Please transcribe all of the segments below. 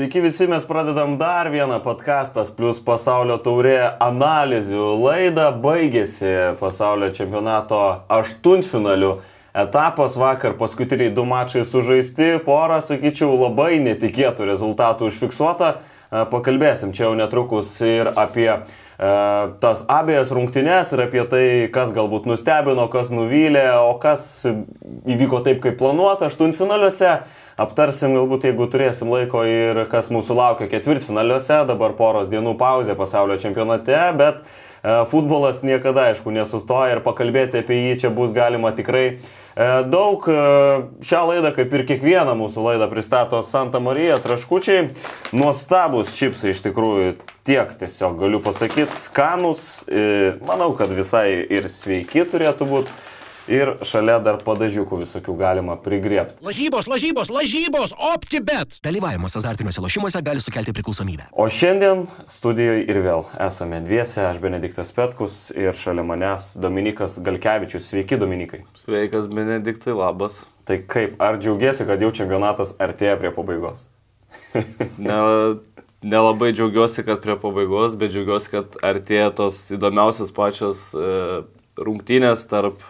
Sveiki visi, mes pradedam dar vieną podcastas plus pasaulio taurė analizių laidą. Baigėsi pasaulio čempionato aštuntfinalių etapas vakar, paskutiniai du mačai sužaisti, pora, sakyčiau, labai netikėtų rezultatų užfiksuota. E, pakalbėsim čia jau netrukus ir apie e, tas abiejas rungtynes ir apie tai, kas galbūt nustebino, kas nuvylė, o kas įvyko taip, kaip planuota aštuntfinaliuose aptarsim galbūt, jeigu turėsim laiko ir kas mūsų laukia ketvirtfinaliuose, dabar poros dienų pauzė pasaulio čempionate, bet e, futbolas niekada, aišku, nesustoja ir pakalbėti apie jį čia bus galima tikrai e, daug. E, šią laidą, kaip ir kiekvieną mūsų laidą, pristato Santa Marija Traškučiai. Nuostabus čipsai iš tikrųjų tiek tiesiog galiu pasakyti, skanus, manau, kad visai ir sveiki turėtų būti. Ir šalia dar padažiukų visokių galima prigriepti. Lažybos, lažybos, lažybos, optibet. Dalyvavimas azartiniuose lošimuose gali sukelti priklausomybę. O šiandien studijoje ir vėl esame dviese, aš Benediktas Petkus ir šalia manęs Dominikas Galkevičius. Sveiki, Dominikai. Sveikas, Benediktai, labas. Tai kaip, ar džiaugiesi, kad jau čempionatas artėja prie pabaigos? ne, nelabai džiaugiuosi, kad prie pabaigos, bet džiaugiuosi, kad artėja tos įdomiausios pačios e, rungtynės tarp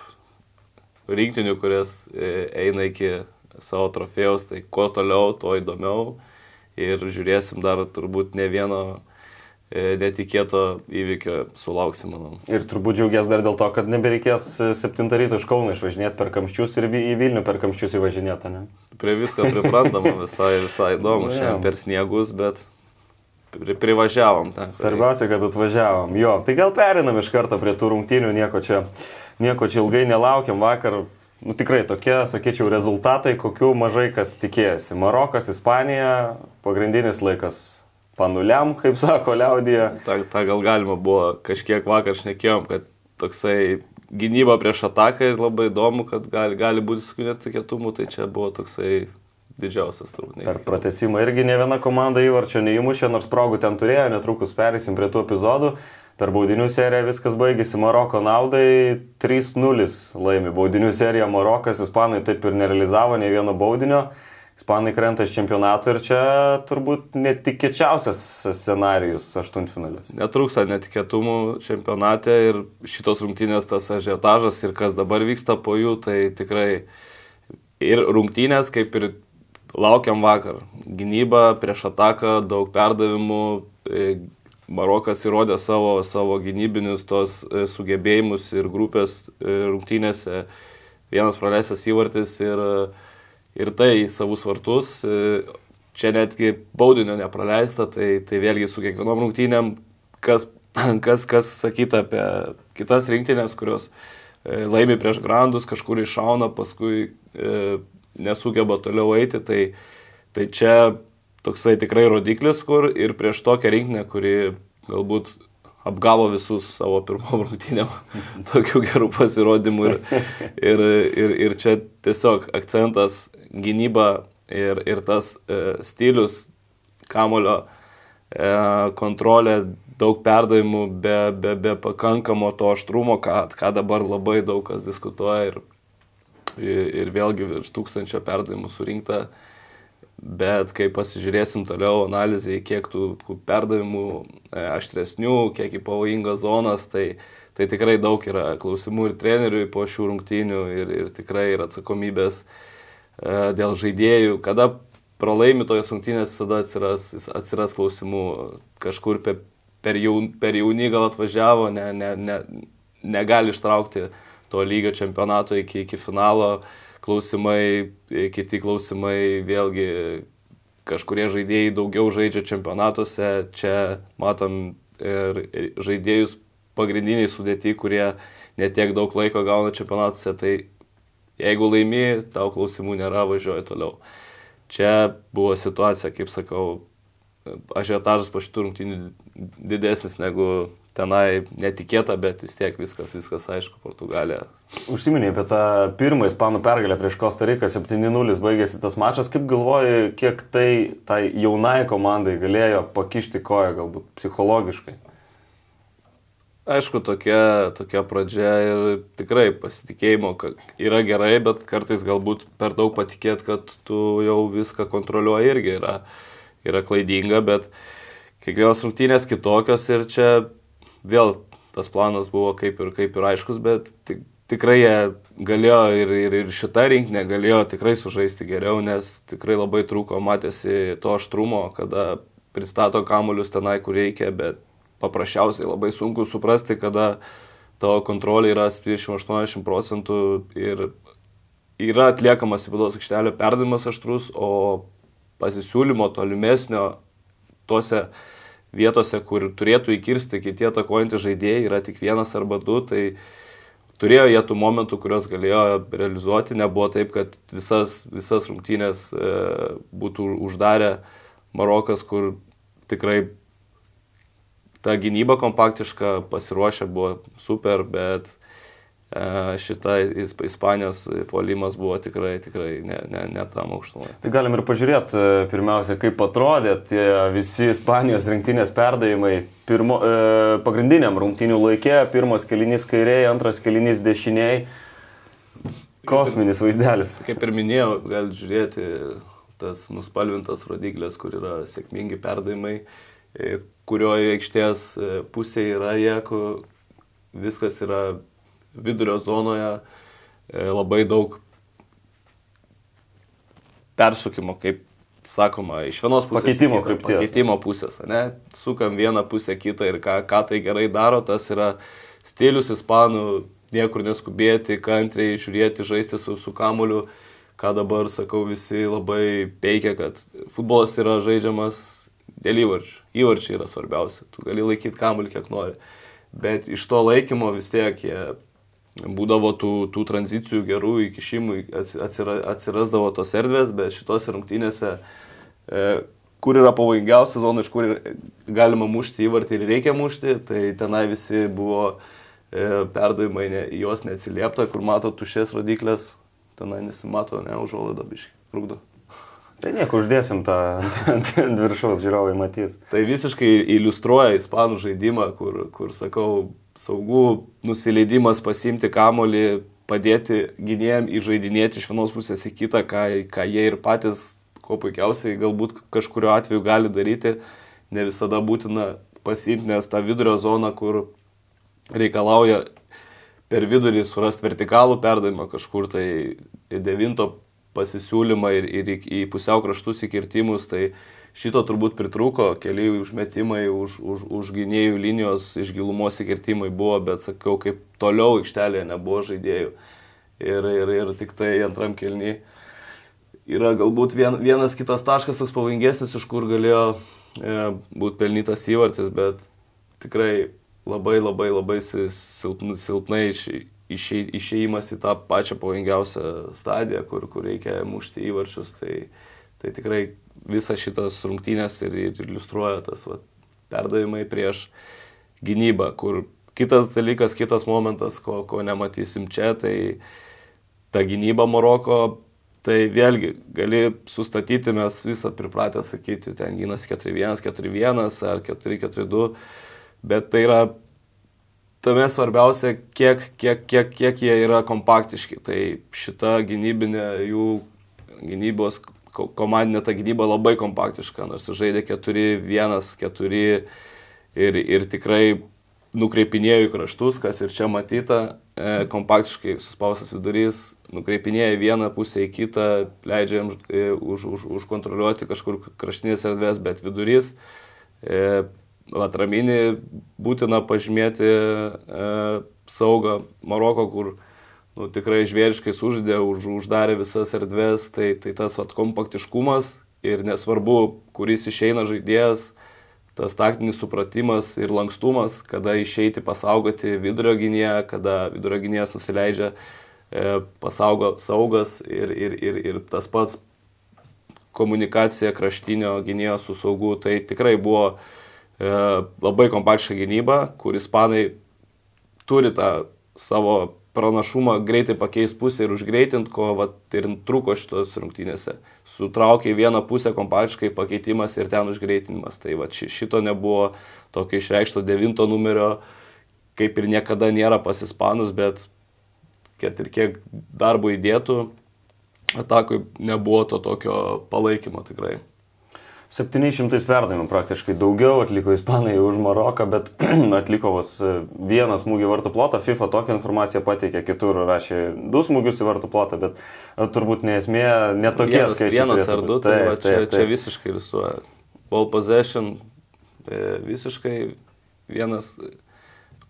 rinktinių, kurias e, eina iki savo trofėjaus, tai kuo toliau, tuo įdomiau. Ir žiūrėsim dar turbūt ne vieno e, netikėto įvykio sulauksim, manau. Ir turbūt džiaugies dar dėl to, kad nebereikės 7 ryto iš Kauno išvažinėti per kamščius ir į Vilnių per kamščius įvažinėti, ne? Prie visko priprantama, visai, visai įdomu, šiandien per sniegus, bet pri, privažiavom ten. Svarbiausia, kad atvažiavom. Jo, tai gal perinam iš karto prie tų rungtynių, nieko čia nieko čia ilgai nelaukiam. Vakar, nu tikrai tokie, sakyčiau, rezultatai, kokių mažai kas tikėjosi. Marokas, Ispanija, pagrindinis laikas panuliam, kaip sako liaudija. Ta, ta gal galima buvo, kažkiek vakar šnekėjom, kad toksai gynyba prieš ataką ir labai įdomu, kad gali, gali būti su netikėtumu, tai čia buvo toksai didžiausias turbūt. Per pratesimą irgi ne viena komanda įvarčio neįmušė, nors progų ten turėjo, netrukus perėsim prie tų epizodų. Per baudinių seriją viskas baigėsi Maroko naudai 3-0 laimi. Baudinių seriją Marokas, Ispanai taip ir nerealizavo ne vieno baudinio. Ispanai krenta iš čempionato ir čia turbūt netikėčiausias scenarius aštuntfinalis. Netrūksta netikėtumų čempionate ir šitos rungtynės tas ažiotažas ir kas dabar vyksta po jų, tai tikrai ir rungtynės kaip ir laukiam vakar. Gynyba prieš ataką, daug perdavimų, Marokas įrodė savo, savo gynybinius tos e, sugebėjimus ir grupės e, rungtynėse. Vienas praleistas įvartis ir, ir tai į savus vartus. E, čia netgi baudinio nepraleista, tai, tai vėlgi su kiekvienom rungtynėm, kas, kas, kas sakyta apie kitas rinktinės, kurios laimi prieš grandus, kažkur iššauna, paskui e, nesugeba toliau eiti, tai, tai čia toksai tikrai rodiklis, kur ir prieš tokią rinkinę, kuri galbūt apgavo visus savo pirmom rungtynėm tokių gerų pasirodymų ir, ir, ir, ir čia tiesiog akcentas gynyba ir, ir tas e, stilius, kamulio e, kontrolė, daug perdavimų be, be, be pakankamo to aštrumo, ką, ką dabar labai daug kas diskutuoja ir, ir, ir vėlgi virš tūkstančio perdavimų surinkta. E, Bet kai pasižiūrėsim toliau analizai, kiek tų perdavimų e, aštresnių, kiek į pavojingas zonas, tai, tai tikrai daug yra klausimų ir treneriui po šių rungtynių ir, ir tikrai yra atsakomybės e, dėl žaidėjų. Kada pralaimi tojas rungtynės, visada atsiras, atsiras klausimų. Kažkur per, per, jaun, per jaunį gal atvažiavo, ne, ne, ne, negali ištraukti to lygio čempionato iki, iki finalo klausimai, kiti klausimai, vėlgi kažkurie žaidėjai daugiau žaidžia čempionatuose, čia matom ir žaidėjus pagrindiniai sudėti, kurie netiek daug laiko gauna čempionatuose, tai jeigu laimi, tau klausimų nėra, važiuoji toliau. Čia buvo situacija, kaip sakau, ažiotažas po šitų rungtynių didesnis negu tenai netikėta, bet vis tiek viskas, viskas aišku, Portugalija. Užsiminė apie tą pirmą ispanų pergalę prieš Kostariką, 7-0 baigėsi tas mačas. Kaip galvoji, kiek tai tai jaunai komandai galėjo pakišti koją, galbūt psichologiškai? Aišku, tokia, tokia pradžia ir tikrai pasitikėjimo yra gerai, bet kartais galbūt per daug patikėt, kad tu jau viską kontroliuoji irgi yra. yra klaidinga, bet kiekvienos rungtynės kitokios ir čia vėl tas planas buvo kaip ir, kaip ir aiškus, bet tik, tikrai jie galėjo ir, ir, ir šitą rinkinę galėjo tikrai sužaisti geriau, nes tikrai labai trūko, matėsi to aštrumo, kada pristato kamuolius tenai, kur reikia, bet paprasčiausiai labai sunku suprasti, kada tavo kontrolė yra 70-80 procentų ir yra atliekamas į vidaus aikštelę perdavimas aštrus, o pasisiūlymo tolimesnio tose vietose, kur turėtų įkirsti kiti atakuojantys žaidėjai, yra tik vienas arba du, tai turėjo jie tų momentų, kuriuos galėjo realizuoti, nebuvo taip, kad visas, visas rungtynės e, būtų uždarę Marokas, kur tikrai ta gynyba kompaktiška, pasiruošę buvo super, bet šita Ispanijos polimas buvo tikrai, tikrai ne, ne, ne tam aukštumoje. Tai galim ir pažiūrėti e, pirmiausia, kaip atrodė tie visi Ispanijos rinktinės perdavimai pirmo, e, pagrindiniam rungtinių laikė, pirmas kelinys kairiai, antras kelinys dešiniai. Kosminis vaizdelis. Kaip ir minėjau, gal žiūrėti tas nuspalvintas rodiklis, kur yra sėkmingi perdavimai, e, kurioje aikštės e, pusėje yra jie, kur viskas yra vidurio zonoje, e, labai daug persukimo, kaip sakoma, iš vienos pusės. Pakeitimo kaip tie. Pakeitimo pusės, ne? Sukam vieną pusę kitą ir ką, ką tai gerai daro, tas yra stilius ispanų, niekur neskubėti, kantriai žiūrėti, žaisti su, su kamuliu ką dabar sakau visi labai peikia, kad futbolas yra žaidžiamas dėl įvarčių. Įvarčiai yra svarbiausia. Tu gali laikyti kamuolį kiek nori. Bet iš to laikymo vis tiek jie būdavo tų, tų tranzicijų gerų įkišimų, atsira, atsirasdavo tos erdvės, bet šitose rungtynėse, e, kur yra pavojingiausia zona, iš kur galima mušti įvartį ir reikia mušti, tai tenai visi buvo e, perdavimai, ne, juos neatsiliepta, kur mato tušės rodiklės, tenai nesimato, ne, užuolaida biškai, trukdo. Tai nieko, uždėsim tą ant viršaus, žiūrovai matys. Tai visiškai iliustruoja ispanų žaidimą, kur, kur sakau, saugų nusileidimas pasimti kamolį, padėti gynėjim įžaidinėti iš vienos pusės į kitą, ką, ką jie ir patys, ko puikiausiai galbūt kažkurio atveju gali daryti, ne visada būtina pasimti, nes ta vidurio zona, kur reikalauja per vidurį surasti vertikalų perdavimą kažkur tai devinto pasisiūlymą ir, ir į, į pusiau kraštus įkirtimus, tai šito turbūt pritruko, keli užmetimai už, už, už gynėjų linijos iš gilumos įkirtimai buvo, bet sakau, kaip toliau aikštelėje nebuvo žaidėjų. Ir, ir, ir tik tai antram kelniui yra galbūt vien, vienas kitas taškas toks pavojingesnis, iš kur galėjo e, būti pelnytas įvartis, bet tikrai labai labai labai silpnai, silpnai iš, išė, išėjimas į tą pačią pavojingiausią stadiją, kur, kur reikia mušti įvarčius. Tai, tai tikrai visas šitas rungtynės ir, ir iliustruoja tas va, perdavimai prieš gynybą, kur kitas dalykas, kitas momentas, ko, ko nematysim čia, tai ta gynyba Maroko Tai vėlgi, gali sustatyti, mes visą pripratę sakyti, ten gynas 4-1, 4-1 ar 4-4-2, bet tai yra tame svarbiausia, kiek, kiek, kiek, kiek jie yra kompaktiški. Tai šita gynybinė jų gynybos, komandinė ta gynyba labai kompaktiška, nors žaidė 4-1, 4 ir, ir tikrai nukreipinėjo į kraštus, kas ir čia matyta, e, kompaktiškai suspaustas vidurys, nukreipinėja vieną pusę į kitą, leidžia jam e, už, už, užkontroliuoti kažkur kraštinės erdvės, bet vidurys e, atraminį būtina pažymėti e, saugą Maroko, kur nu, tikrai žvėriškai sužaidė, už, uždarė visas erdvės, tai, tai tas vat, kompaktiškumas ir nesvarbu, kuris išeina žaidėjas, tas taktinis supratimas ir lankstumas, kada išeiti pasaugoti vidurio gynėją, kada vidurio gynėjas nusileidžia, e, pasaugo saugas ir, ir, ir, ir tas pats komunikacija kraštinio gynėjo su saugu, tai tikrai buvo E, labai kompaktišką gynybą, kur ispanai turi tą savo pranašumą greitai pakeisti pusę ir užgreitinti, ko vat, ir trūko šitos rungtynėse. Sutraukė vieną pusę kompaktiškai pakeitimas ir ten užgreitinimas. Tai vat, šito nebuvo tokio išreikšto devinto numerio, kaip ir niekada nėra pas ispanus, bet kad ir kiek darbo įdėtų, atakui nebuvo to tokio palaikymo tikrai. 700 perdavimų praktiškai daugiau atliko Ispanai už Maroką, bet atliko vos e, vieną smūgį vartų plotą. FIFA tokią informaciją pateikė, kitur rašė du smūgius į vartų plotą, bet a, turbūt nesmė, netokie vienas, skaičiai. vienas turėtų ar du, būt. tai Taip, va, čia, visiškai visuoja. Ball possession e, visiškai vienas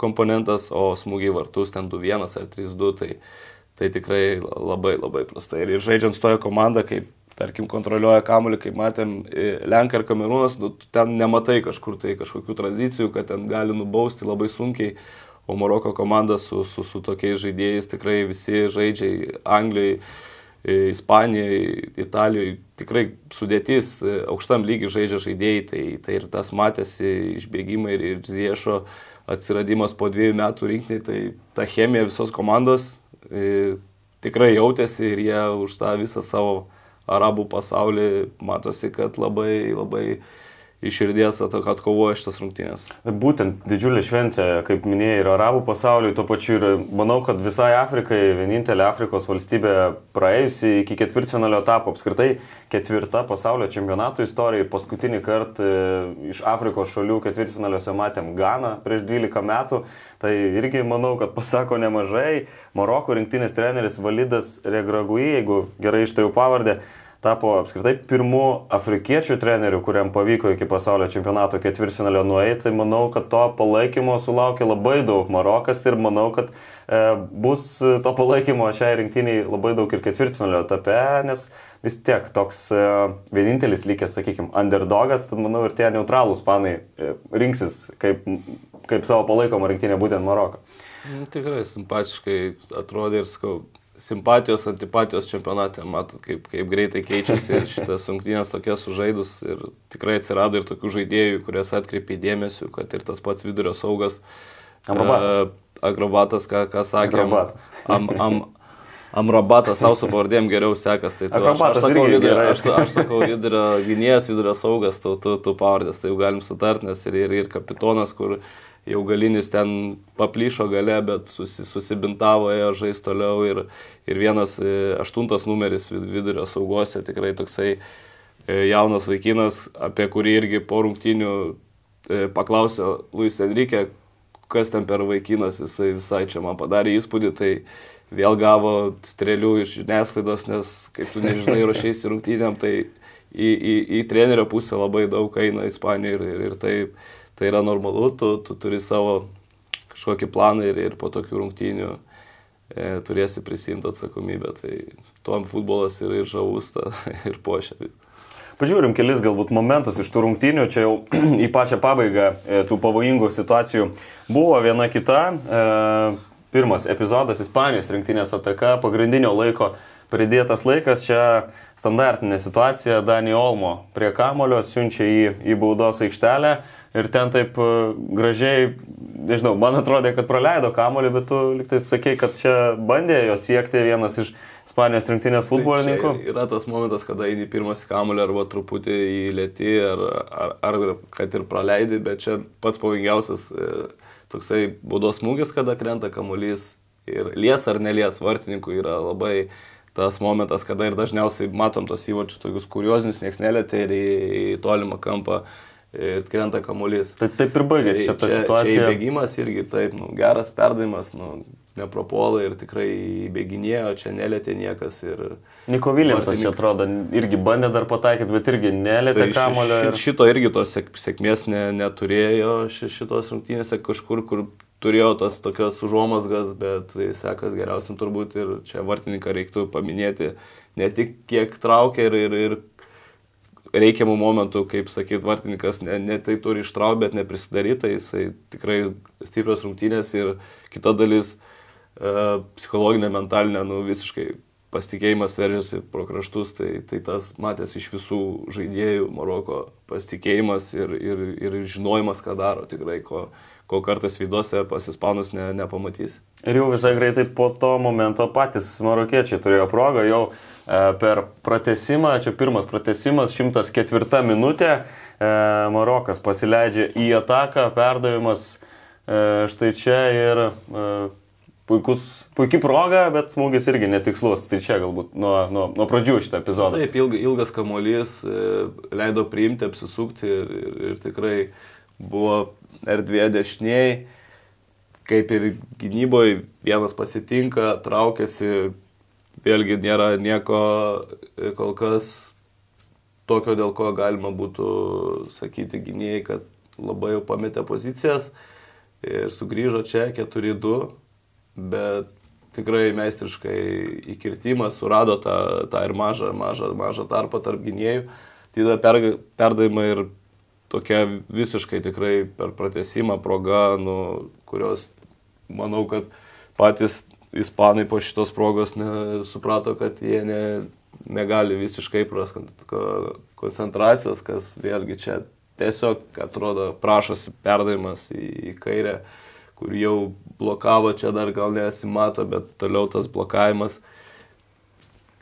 komponentas, o smūgiai vartus ten 2-1 ar 3-2, tai, tai tikrai labai labai prastai. Ir žaidžiant stojo komanda, kaip tarkim kontroliuoja kamuolį, kaip matėm, e, Lenkai ir Kamerūnas, nu, ten nematai kažkur tai kažkokių tradicijų, kad ten gali nubausti labai sunkiai, o Maroko komanda su, su, su tokiais žaidėjais tikrai visi žaidžiai Anglijai, e, Ispanijai, Italijoje tikrai sudėtis, e, aukštam lygiai žaidžia žaidėjai, tai, tai ir tas matėsi išbėgimai ir, ir Ziešo atsiradimas po dviejų metų rinkiniai, tai ta chemija visos komandos e, tikrai jautėsi ir jie už tą visą savo arabų pasaulį matosi, kad labai labai iš širdies at- atkovoja šitas rungtynės. Būtent didžiulė šventė, kaip minėjai, ir arabų pasauliui, tuo pačiu ir manau, kad visai Afrikai, vienintelė Afrikos valstybė praėjusi iki ketvirtfinalio etapo, apskritai ketvirta pasaulio čempionato istorijoje, paskutinį kartą e, iš Afrikos šalių ketvirtfinaliuose matėm Ganą prieš 12 metų, tai irgi manau, kad pasako nemažai. Maroko rinktinės treneris Validas Regragui, jeigu gerai ištariu pavardę, tapo apskritai pirmu afrikiečių treneriu, kuriam pavyko iki pasaulio čempionato ketvirtfinalio nueiti. Manau, kad to palaikymo sulaukė labai daug Marokas ir manau, kad e, bus to palaikymo šiai rinktiniai labai daug ir ketvirtfinalio etape, nes vis tiek toks e, vienintelis likęs, sakykime, underdogas, tad manau ir tie neutralūs fanai e, rinksis kaip, kaip savo palaikomą rinktinę būtent Maroką. Nu, tikrai simpatiškai atrodė ir sakau, simpatijos, antipatijos čempionate, matot, kaip, kaip greitai keičiasi šitas rungtynės tokias sužaidus ir tikrai atsirado ir tokių žaidėjų, kurias atkreipė dėmesį, kad ir tas pats vidurio saugas. Amrabatas. e, Agrobatas, ką, ką sakė. Agrobatas. Am, am, Amrabatas, tau su pavardėm geriau sekas. Tai tu, aš, Akrobatas aš, sakau, irgi vidurio, aš, aš sakau vidurio gynėjas, vidurio saugas, tu, tu, tu pavardės, tai jau galim sutart, nes ir, ir, ir kapitonas, kur jau galinis ten paplyšo gale, bet susi, susibintavo, ėjo žais toliau ir, ir vienas e, aštuntas numeris vid- vidurio saugose tikrai toksai e, jaunas vaikinas, apie kurį irgi po rungtinių e, paklausė Luis Enrique, kas ten per vaikinas, jisai visai čia man padarė įspūdį, tai vėl gavo strėlių iš žiniasklaidos, nes kaip tu nežinai, ruošiais rungtynėm, tai į, į, į trenerio pusę labai daug eina Ispanijoje ir, ir, ir tai, tai yra normalu, tu, tu turi savo kažkokį planą ir, ir po tokių rungtynių e, turėsi prisimti atsakomybę. Tai tuom futbolas yra ir žavus, ta, ir pošia. Pažiūrim kelis galbūt momentus iš tų rungtynių, čia jau į pačią pabaigą e, tų pavojingų situacijų buvo viena kita. E, pirmas epizodas Ispanijos rinktinės ataka, pagrindinio laiko pridėtas laikas, čia standartinė situacija, Dani Olmo prie kamulio siunčia į, į baudos aikštelę ir ten taip e, gražiai, nežinau, man atrodė, kad praleido kamulį, bet tu liktai sakei, kad čia bandė jo siekti vienas iš Ispanijos rinktinės futbolininkų. Tai yra tas momentas, kada eini pirmas kamulį arba truputį į lėtį, ar, ar, ar kad ir praleidi, bet čia pats pavojingiausias e, toksai baudos smūgis, kada krenta kamuolys ir lies ar nelies vartininkų yra labai tas momentas, kada ir dažniausiai matom tos įvarčius tokius kuriozinius, nieks nelėtė ir į, į tolimą kampą e, krenta kamuolys. Tai taip ir baigėsi čia ta čia, situacija. Čia įbėgimas irgi taip, nu, geras perdavimas, nu, nepropuola ir tikrai įbėginėjo, čia nelėtė niekas. Ir, Niko Viljamsas čia Vartininkai. atrodo irgi bandė dar pataikyti, bet irgi nelėtė Tai kamulio. ir- ši, šito irgi tos sėk, sėkmės ne, neturėjo ši, šitos rungtynėse kažkur, kur turėjo tas tokias užuomasgas, bet tai sekas geriausiam turbūt ir čia vartininką reiktų paminėti ne tik kiek traukia ir, ir, ir reikiamų momentų, kaip sakyt, vartininkas ne, ne tai turi ištraukti, bet neprisidaryti, tai jisai tikrai stiprios rungtynės ir kita dalis e, psichologinė, mentalinė, nu visiškai pasitikėjimas veržiasi pro kraštus, tai, tai tas matęs iš visų žaidėjų Maroko pasitikėjimas ir, ir, ir žinojimas, ką daro tikrai, ko, ko kartais vidose pasispanus ne, nepamatys. Ir jau visai greitai po to momento patys marokiečiai turėjo progą jau per pratesimą, čia pirmas pratesimas, 104 minutė, e, Marokas pasileidžia į ataką, perdavimas e, štai čia ir e, puikus, puikia proga, bet smūgis irgi netikslus. Tai čia galbūt nuo, nuo, nuo pradžių šitą epizodą. Taip, ilgas, ilgas kamuolys e, leido priimti, apsisukti ir, ir, ir tikrai buvo erdvė dešiniai. Kaip ir gynyboje vienas pasitinka, traukiasi, vėlgi nėra nieko e, kol kas tokio, dėl ko galima būtų sakyti gynėjai, kad labai jau pametė pozicijas ir sugrįžo čia 4-2, bet tikrai meistriškai įkirtimas surado tą, tą ir mažą, mažą, mažą tarpą tarp gynėjų. Tai tada per, perdavimai ir tokia visiškai tikrai per pratesimą proga, nu, kurios manau, kad patys ispanai po šitos progos suprato, kad jie ne, negali visiškai prasti koncentracijos, kas vėlgi čia tiesiog atrodo prašosi perdavimas į, į kairę, kur jau blokavo, čia dar gal nesimato, bet toliau tas blokavimas.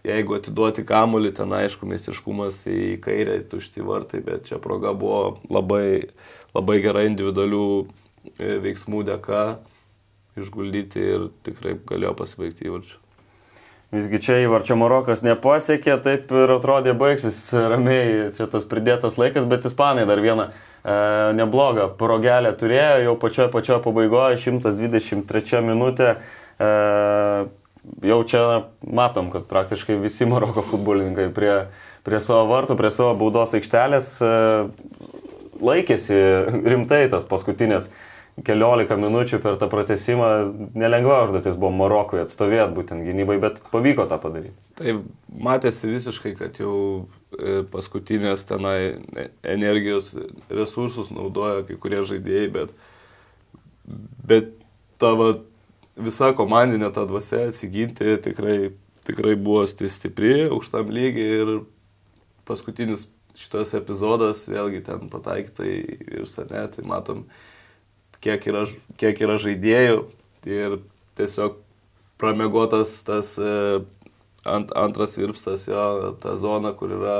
Jeigu atiduoti kamuolį, ten aišku, mistiškumas į kairę, tušti vartai, bet čia proga buvo labai, labai gera individualių e, veiksmų dėka išguldyti ir tikrai galėjo pasibaigti įvarčiu. Visgi čia įvarčio Marokas nepasiekė, taip ir atrodė baigsis ramiai, čia tas pridėtas laikas, bet ispanai dar vieną e, neblogą progelę turėjo, jau pačioje pačioje pabaigoje, 123 minutė. E, jau čia matom, kad praktiškai visi Maroko futbolininkai prie, prie savo vartų, prie savo baudos aikštelės e, laikėsi rimtai tas paskutinės keliolika minučių per tą pratesimą nelengva užduotis buvo Marokui atstovėti būtent gynybai, bet pavyko tą padaryti. Tai matėsi visiškai, kad jau e, paskutinės tenai energijos resursus naudoja kai kurie žaidėjai, bet, bet tavo visa komandinė ta dvasia atsiginti tikrai, tikrai buvo stipri, aukštam lygiai ir paskutinis šitas epizodas vėlgi ten pataikytai ir sanetai matom kiek yra, kiek yra žaidėjų ir tiesiog pramegotas tas e, ant, antras virpstas, jo, ta zona, kur yra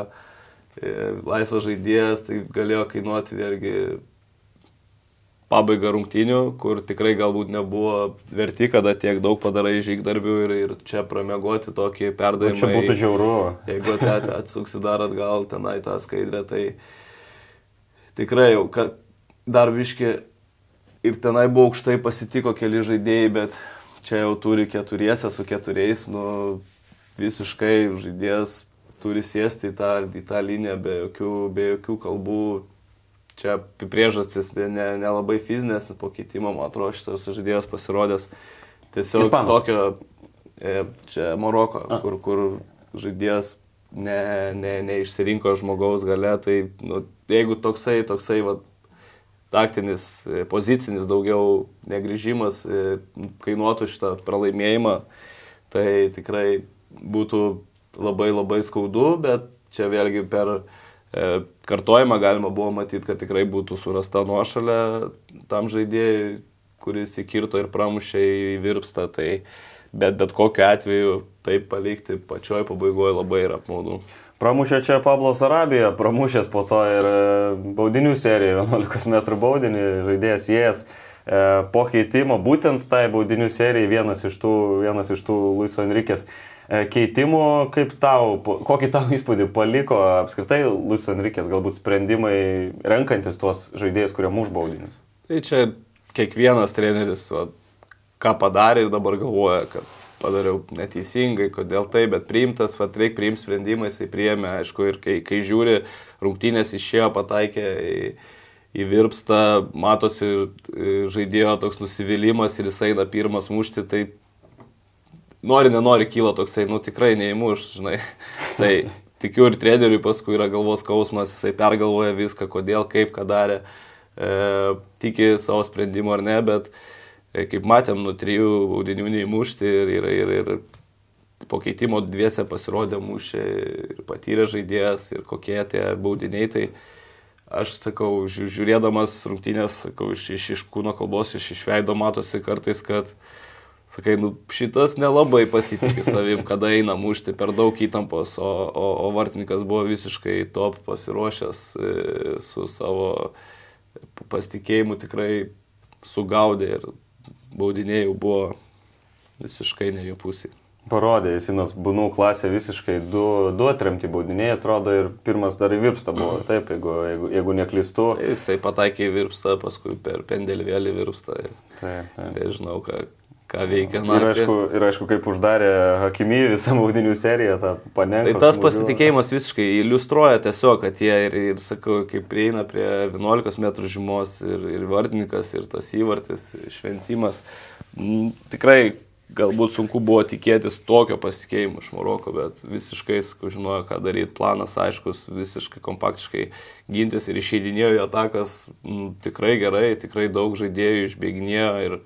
e, laisvas žaidėjas, tai galėjo kainuoti vėlgi pabaigą rungtynių, kur tikrai galbūt nebuvo verti, kada tiek daug padarai žygdarbių ir, ir čia pramegoti tokį perdavimą. Čia būtų žiauru. Jeigu at, atsuksi dar atgal tenai tą skaidrę, tai tikrai jau, kad dar viški ir tenai buvo aukštai pasitiko keli žaidėjai, bet čia jau turi keturiese su keturiais, nu visiškai žaidėjas turi sėsti į tą, į tą liniją be jokių, be jokių kalbų. Čia priežastis nelabai ne, ne fizinės, po keitimo, man atrodo, šitas žaidėjas pasirodęs tiesiog Ispano. tokio, e, čia Maroko, A. kur, kur žaidėjas ne, ne, neišsirinko žmogaus gale, tai nu, jeigu toksai, toksai, va, taktinis, e, pozicinis daugiau negrįžimas e, kainuotų šitą pralaimėjimą, tai tikrai būtų labai labai skaudu, bet čia vėlgi per e, kartojimą galima buvo matyti, kad tikrai būtų surasta nuošalė tam žaidėjui, kuris įkirto ir pramušė į virpstą, tai bet bet kokiu atveju taip palikti pačioj pabaigoje labai yra apmaudu. Pramušė čia Pablo Sarabija, pramušęs po to ir e, baudinių seriją, 11 m baudinį, žaidėjas įėjęs e, po keitimo, būtent tai baudinių serijai vienas iš tų, vienas iš tų Luiso Enrikės e, keitimų, kaip tau, kokį tau įspūdį paliko apskritai Luiso Enrikės galbūt sprendimai renkantis tuos žaidėjus, kurie muš baudinius? Tai čia kiekvienas treneris, va, ką padarė ir dabar galvoja, kad padariau neteisingai, kodėl tai, bet priimtas, va, reikia priimti sprendimą, jisai priėmė, aišku, ir kai, kai žiūri, rungtynės išėjo, pataikė į, į virpstą, matosi žaidėjo toks nusivylimas ir jisai eina pirmas mušti, tai nori, nenori, kyla toksai, nu tikrai neįmuš, žinai. tai tikiu ir treneriui paskui yra galvos skausmas, jisai pergalvoja viską, kodėl, kaip, ką darė, e, tiki savo sprendimu ar ne, bet E, kaip matėm, nuo trijų baudinių neįmušti ir, ir, ir, ir po keitimo dviese pasirodė mušė ir patyrė žaidėjas ir kokie tie baudiniai. Tai aš sakau, žiūrėdamas rungtynės, sakau, iš, iš, iš kūno kalbos, iš išveido matosi kartais, kad sakai, nu, šitas nelabai pasitikė savim, kada eina mušti per daug įtampos, o, o, o vartininkas buvo visiškai top pasiruošęs e, su savo pasitikėjimu tikrai sugaudė ir baudiniai jau buvo visiškai ne jų pusė. Parodė, Jisinas Bunų klasė visiškai du, du atremti baudiniai, atrodo, ir pirmas dar į Virpstą buvo, taip, jeigu, jeigu, jeigu neklystu. Tai jisai pataikė į Virpstą, paskui per pendelį vėl į Virpstą. Taip, taip. Nežinau, ką, ką veikia. Ir aišku, ir aišku, kaip uždarė Hakimy visą baudinių seriją, tą panenką. Tai tas pasitikėjimas visiškai iliustruoja tiesiog, kad jie ir, ir sakau, kaip prieina prie 11 m žymos ir, ir vardininkas, ir tas įvartis, šventimas. M, tikrai galbūt sunku buvo tikėtis tokio pasitikėjimo iš Maroko, bet visiškai žinojo, ką daryti, planas aiškus, visiškai kompaktiškai gintis ir išeidinėjo į atakas m, tikrai gerai, tikrai daug žaidėjų išbėginėjo ir,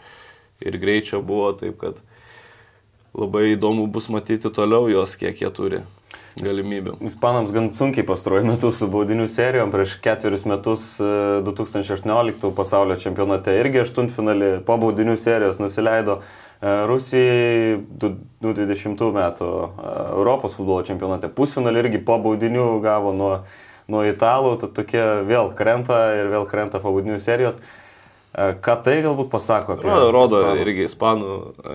ir greičio buvo, taip kad labai įdomu bus matyti toliau jos, kiek jie turi galimybių. Ispanams gan sunkiai pastaruoju metu su baudinių serijom. Prieš ketverius metus 2018 pasaulio čempionate irgi aštuntfinalį po baudinių serijos nusileido Rusijai 2020 metų Europos futbolo čempionate pusfinalį irgi po baudinių gavo nuo, nuo italų, tad tokie vėl krenta ir vėl krenta po baudinių serijos. Ką tai galbūt pasako apie... Rodo, rodo ispanus? irgi ispanų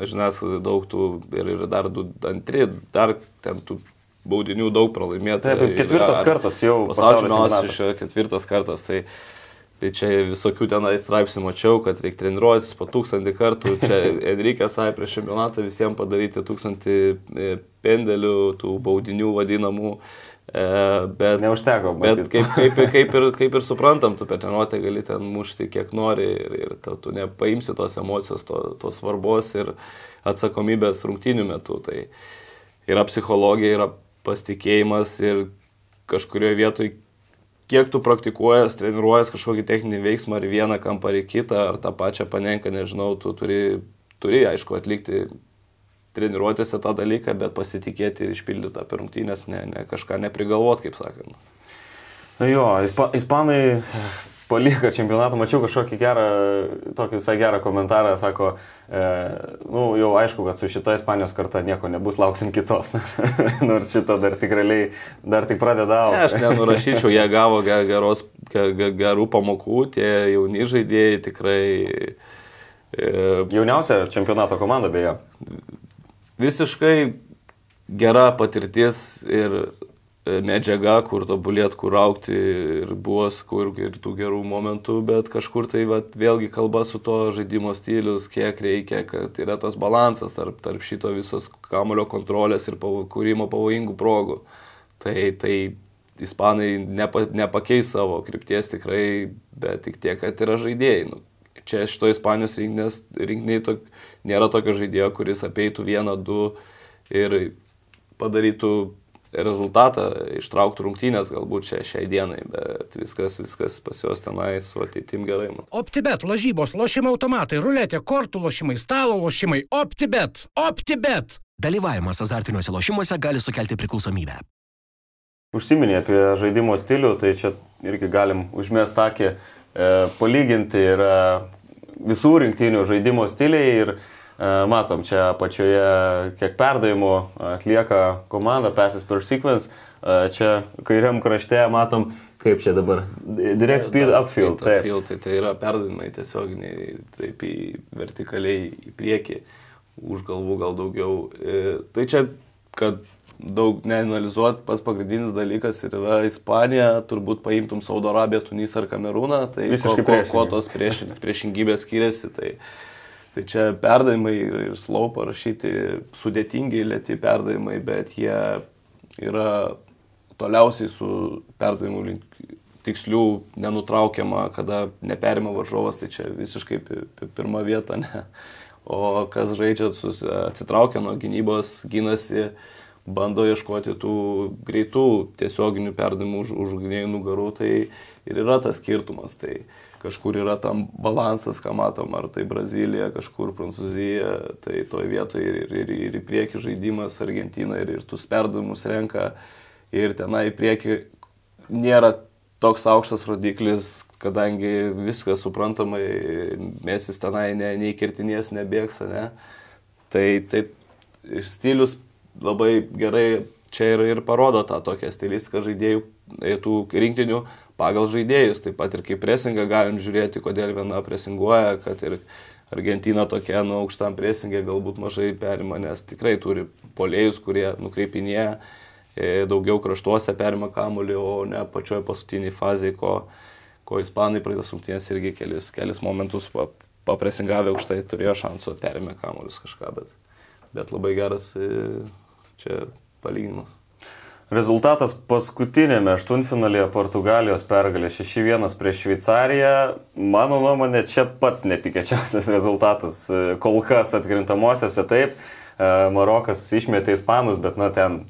žiniasklaidai daug tų ir, ir dar du, antri, dar ten tų baudinių daug pralaimėta. Taip, ketvirtas kartas jau. Pasaulio čempionatas ketvirtas kartas. Tai, Tai čia visokių tenai straipsnių mačiau, kad reikia treniruotis po tūkstantį kartų. Čia Enrique sakė prieš čempionatą visiems padaryti tūkstantį e, pendelių, tų baudinių vadinamų. E, bet, Neužteko. Bet kaip, kaip, kaip, ir, kaip ir suprantam, tu per treniruotę gali ten mušti kiek nori ir, ir tu nepaimsi tos emocijos, to, tos svarbos ir atsakomybės rungtinių metų. Tai yra psichologija, yra pasitikėjimas ir kažkurioje vietoje kiek tu praktikuojas, treniruojas kažkokį techninį veiksmą ar vieną kampą ar kitą, ar tą pačią panenką, nežinau, tu turi, turi aišku, atlikti treniruotėse tą dalyką, bet pasitikėti ir išpildyti tą pirmtynės, ne, ne kažką neprigalvot, kaip sakant. Jo, ispa, ispanai palieka čempionatą, mačiau kažkokį gerą, tokį visai gerą komentarą, sako, e, nu, jau aišku, kad su šita Ispanijos karta nieko nebus, lauksim kitos. Nors šito dar tikrai, dar tik pradeda aukti. Ne, aš nenurašyčiau, jie gavo geros, gerų pamokų, tie jauni žaidėjai tikrai. E, Jauniausia čempionato komanda beje. Visiškai gera patirtis ir medžiaga, kur tobulėt, kur aukti ir buvo, kur ir tų gerų momentų, bet kažkur tai vat, vėlgi kalba su to žaidimo stilius, kiek reikia, kad yra tas balansas tarp, tarp šito visos kamulio kontrolės ir pavo, kūrimo pavojingų progų. Tai, tai ispanai nepa, nepakeis savo krypties tikrai, bet tik tiek, kad yra žaidėjai. Nu, čia šito Ispanijos rinkiniai tok, nėra tokio žaidėjo, kuris apeitų vieną, du ir padarytų rezultatą, ištrauktų rungtynės galbūt čia šiai dienai, bet viskas, viskas pas juos tenai su ateitim gerai. Man. OptiBet, lažybos, lošimo automatai, ruletė, kortų lošimai, stalo lošimai, OptiBet, OptiBet. Dalyvavimas azartiniuose lošimuose gali sukelti priklausomybę. Užsiminė apie žaidimo stilių, tai čia irgi galim užmest akį, e, palyginti yra visų rinktinių žaidimo stiliai ir E, matom, čia apačioje kiek perdavimų atlieka komanda, passes per sequence. E, čia kairiam krašte matom, kaip čia dabar. Direct speed upfield. Taip, upfield, tai, tai yra perdavimai tiesioginiai, taip į vertikaliai į priekį, už galvų gal daugiau. E, tai čia, kad daug neanalizuot, pas pagrindinis dalykas yra Ispanija, turbūt paimtum Saudo Arabiją, Tunisą ar Kamerūną, tai Visiškai ko, ko, ko tos prieš, priešingybės skiriasi. Tai, Tai čia perdavimai ir slow parašyti sudėtingi, lėti perdavimai, bet jie yra toliausiai su perdavimu link tikslių nenutraukiama, kada neperima varžovas, tai čia visiškai pirma vieta, ne. O kas žaidžia, atsitraukia nuo gynybos, gynasi, bando ieškoti tų greitų tiesioginių perdavimų už, už gynėjų nugarų, tai ir yra tas skirtumas. Tai, uh, kažkur yra tam balansas, ką matom, ar tai Brazilija, kažkur Prancūzija, tai toj vietoje ir, ir, ir į priekį žaidimas Argentina ir, ir tuos perdavimus renka ir tenai į priekį nėra toks aukštas rodiklis, kadangi viskas suprantamai, mesis tenai ne, nei kirtinės, nebėgs, ne. Tai, tai stilius labai gerai čia ir, ir parodo tą tokią stilistiką žaidėjų, tų rinktinių pagal žaidėjus. Taip pat ir kaip presingą galim žiūrėti, kodėl viena presinguoja, kad ir Argentina tokia, nu, aukštam presingė galbūt mažai perima, nes tikrai turi polėjus, kurie nukreipinėja, e, daugiau kraštuose perima kamuolį, o ne pačioje paskutiniai fazėje, ko, ko ispanai praeitas rungtynės irgi kelis, kelis momentus papresingavę aukštai turėjo šansų perėmė kamuolius kažką, bet, bet labai geras e, čia palyginimas. Rezultatas paskutinėme aštuntfinalėje Portugalijos pergalė 6-1 prieš Šveicariją. Mano nuomonė, čia pats netikėčiausias rezultatas. Kol kas atkrintamosiose taip, e, Marokas išmetė Ispanus, bet na ten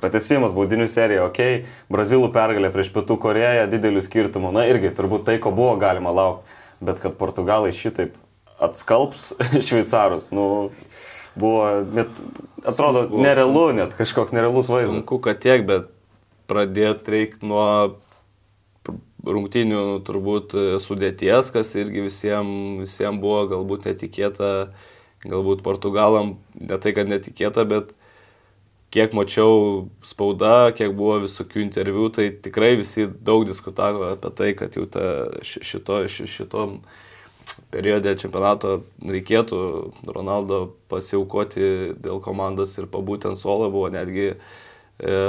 pratesimas, baudinių serija, ok, Brazilų pergalė prieš Pietų Koreją, didelių skirtumų, na irgi turbūt tai, ko buvo galima laukti, bet kad Portugalai šitaip atskalbs šveicarus, nu, buvo net, atrodo, buvo nerealu, net kažkoks nerealus vaizdas. Sunku, kad tiek, bet pradėti reikia nuo rungtinių turbūt sudėties, kas irgi visiems visiem buvo galbūt netikėta, galbūt portugalam ne tai, kad netikėta, bet kiek mačiau spauda, kiek buvo visokių interviu, tai tikrai visi daug diskutavo apie tai, kad jau ta, šito, šitom periode čempionato reikėtų Ronaldo pasiaukoti dėl komandos ir pabūti ant suolo, buvo netgi e,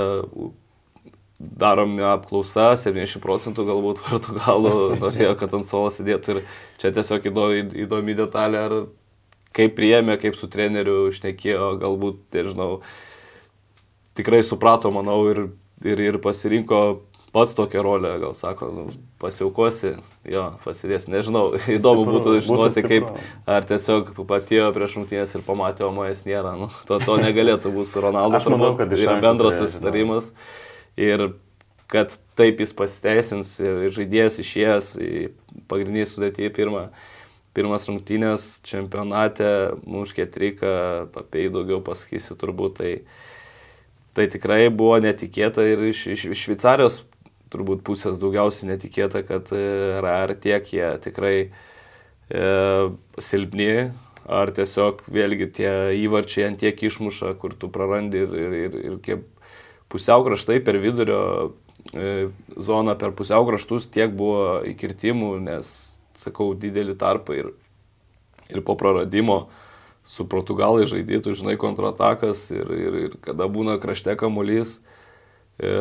daromi apklausa, 70 procentų galbūt portugalų norėjo, kad ant suolo sėdėtų ir čia tiesiog įdomi, įdomi detalė, ar kaip priėmė, kaip su treneriu išnekėjo, galbūt, nežinau, tikrai suprato, manau, ir, ir, ir pasirinko pats tokią rolę, gal sako, nu, pasiaukosi, jo, pasidės, nežinau, įdomu būtų žinoti, kaip, ar tiesiog patėjo prieš rungtynės ir pamatė, o manęs nėra, nu, to, to negalėtų būti su Ronaldu, aš manau, kad yra bendras susitarimas. Ir kad taip jis pasiteisins ir žaidėjas išėjęs į pagrindinį sudėtį pirmą. Pirmas rungtynės čempionate, muškė triką, apie jį daugiau pasakysi turbūt, tai, tai tikrai buvo netikėta ir iš, iš, iš Šveicarijos turbūt pusės daugiausiai netikėta, kad e, ar tiek jie tikrai e, silpni, ar tiesiog vėlgi tie įvarčiai ant tiek išmuša, kur tu prarandi ir, ir, ir, ir kiek pusiau kraštai per vidurio e, zoną, per pusiau kraštus tiek buvo įkirtimų, nes, sakau, didelį tarpą ir, ir po praradimo su Portugalai žaidytų, žinai, kontratakas ir, ir, ir kada būna krašte kamuolys. E,